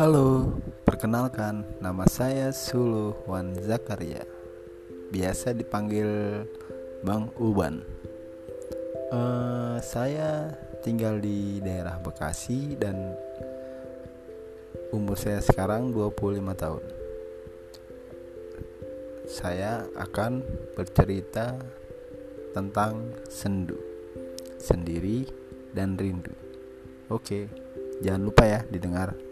Halo, perkenalkan nama saya Sulu Wan Zakaria. Biasa dipanggil Bang Uban. Uh, Saya tinggal di daerah Bekasi dan umur saya sekarang 25 tahun. Saya akan bercerita tentang sendu Sendiri dan rindu. Oke, jangan lupa ya didengar.